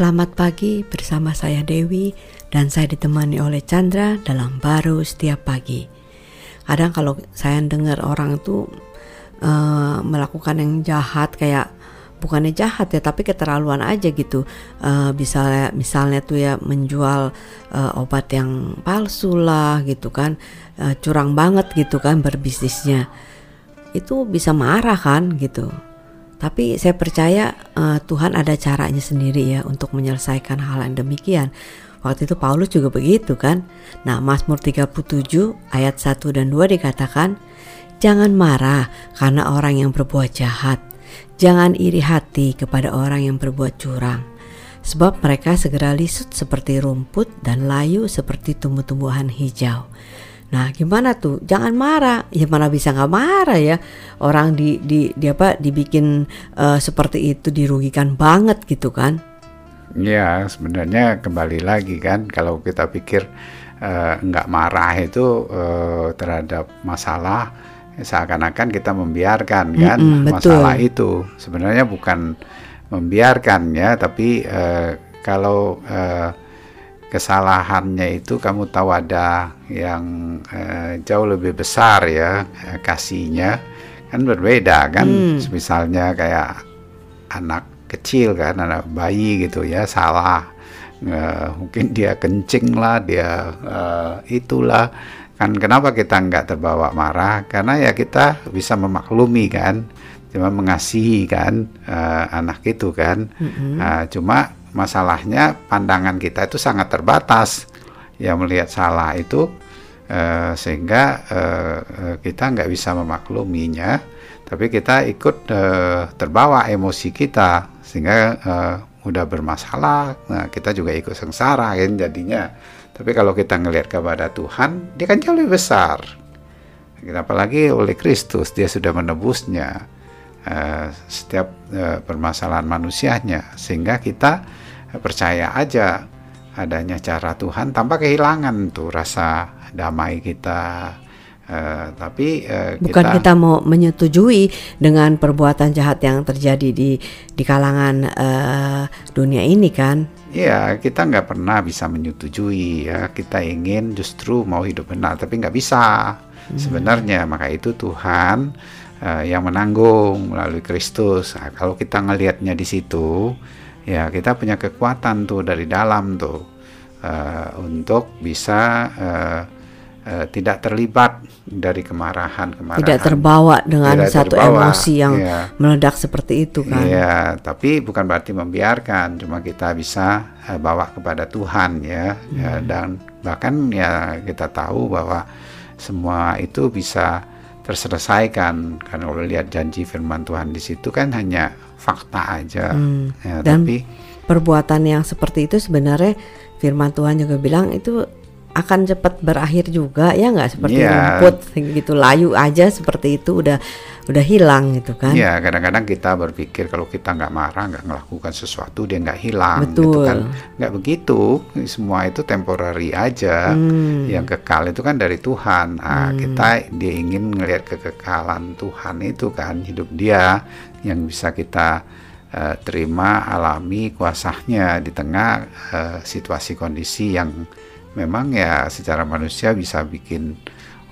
selamat pagi bersama saya Dewi dan saya ditemani oleh Chandra dalam baru setiap pagi. Kadang kalau saya dengar orang itu uh, melakukan yang jahat kayak bukannya jahat ya tapi keterlaluan aja gitu. Uh, misalnya misalnya tuh ya menjual uh, obat yang palsu lah gitu kan. Uh, curang banget gitu kan berbisnisnya. Itu bisa marah kan gitu tapi saya percaya uh, Tuhan ada caranya sendiri ya untuk menyelesaikan hal yang demikian. Waktu itu Paulus juga begitu kan. Nah Mazmur 37 ayat 1 dan 2 dikatakan, Jangan marah karena orang yang berbuat jahat. Jangan iri hati kepada orang yang berbuat curang. Sebab mereka segera lisut seperti rumput dan layu seperti tumbuh-tumbuhan hijau. Nah, gimana tuh? Jangan marah. Ya mana bisa nggak marah ya? Orang di di, di apa dibikin uh, seperti itu dirugikan banget gitu kan? Ya, sebenarnya kembali lagi kan kalau kita pikir uh, nggak marah itu uh, terhadap masalah seakan-akan kita membiarkan kan mm -mm, masalah itu. Sebenarnya bukan membiarkan ya, tapi uh, kalau uh, kesalahannya itu kamu tahu ada yang eh, jauh lebih besar ya eh, kasihnya. Kan berbeda kan? Hmm. misalnya kayak anak kecil kan anak bayi gitu ya salah. Eh, mungkin dia kencing lah dia eh, itulah. Kan kenapa kita nggak terbawa marah? Karena ya kita bisa memaklumi kan cuma mengasihi kan uh, anak itu kan. Mm -hmm. uh, cuma masalahnya pandangan kita itu sangat terbatas yang melihat salah itu uh, sehingga uh, kita nggak bisa memakluminya tapi kita ikut terbawa emosi kita sehingga uh, udah bermasalah. Nah kita juga ikut sengsara kan jadinya. Tapi kalau kita ngelihat kepada Tuhan dia kan jauh lebih besar. Apalagi oleh Kristus dia sudah menebusnya setiap permasalahan manusianya. Sehingga kita percaya aja adanya cara Tuhan tanpa kehilangan tuh rasa damai kita. Uh, tapi uh, bukan kita, kita mau menyetujui dengan perbuatan jahat yang terjadi di di kalangan uh, dunia ini kan? Iya, kita nggak pernah bisa menyetujui ya. Kita ingin justru mau hidup benar, tapi nggak bisa hmm. sebenarnya. Maka itu Tuhan uh, yang menanggung melalui Kristus. Nah, kalau kita ngelihatnya di situ, ya kita punya kekuatan tuh dari dalam tuh uh, untuk bisa uh, uh, tidak terlibat dari kemarahan kemarahan tidak terbawa dengan tidak satu terbawa, emosi yang ya. meledak seperti itu kan ya tapi bukan berarti membiarkan cuma kita bisa uh, bawa kepada Tuhan ya, ya hmm. ya dan bahkan ya kita tahu bahwa semua itu bisa terselesaikan karena kalau lihat janji firman Tuhan di situ kan hanya fakta aja hmm. ya, dan tapi perbuatan yang seperti itu sebenarnya firman Tuhan juga bilang itu akan cepat berakhir juga ya nggak seperti yeah. rumput gitu layu aja seperti itu udah udah hilang gitu kan ya kadang-kadang kita berpikir kalau kita nggak marah nggak melakukan sesuatu dia nggak hilang gitu Betul. gitu kan nggak begitu semua itu temporary aja hmm. yang kekal itu kan dari Tuhan nah, hmm. kita dia ingin ngelihat kekekalan Tuhan itu kan hidup dia yang bisa kita uh, terima alami kuasanya di tengah uh, situasi kondisi yang memang ya secara manusia bisa bikin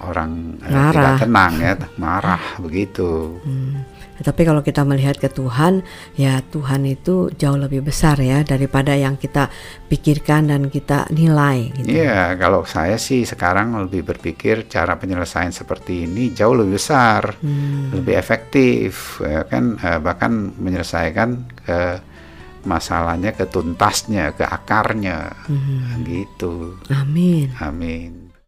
orang uh, tidak tenang ya marah begitu. Hmm. Tapi kalau kita melihat ke Tuhan, ya Tuhan itu jauh lebih besar ya daripada yang kita pikirkan dan kita nilai. Gitu. Iya, kalau saya sih sekarang lebih berpikir cara penyelesaian seperti ini jauh lebih besar, hmm. lebih efektif, ya kan eh, bahkan menyelesaikan ke masalahnya ke tuntasnya, ke akarnya, hmm. gitu. Amin. Amin.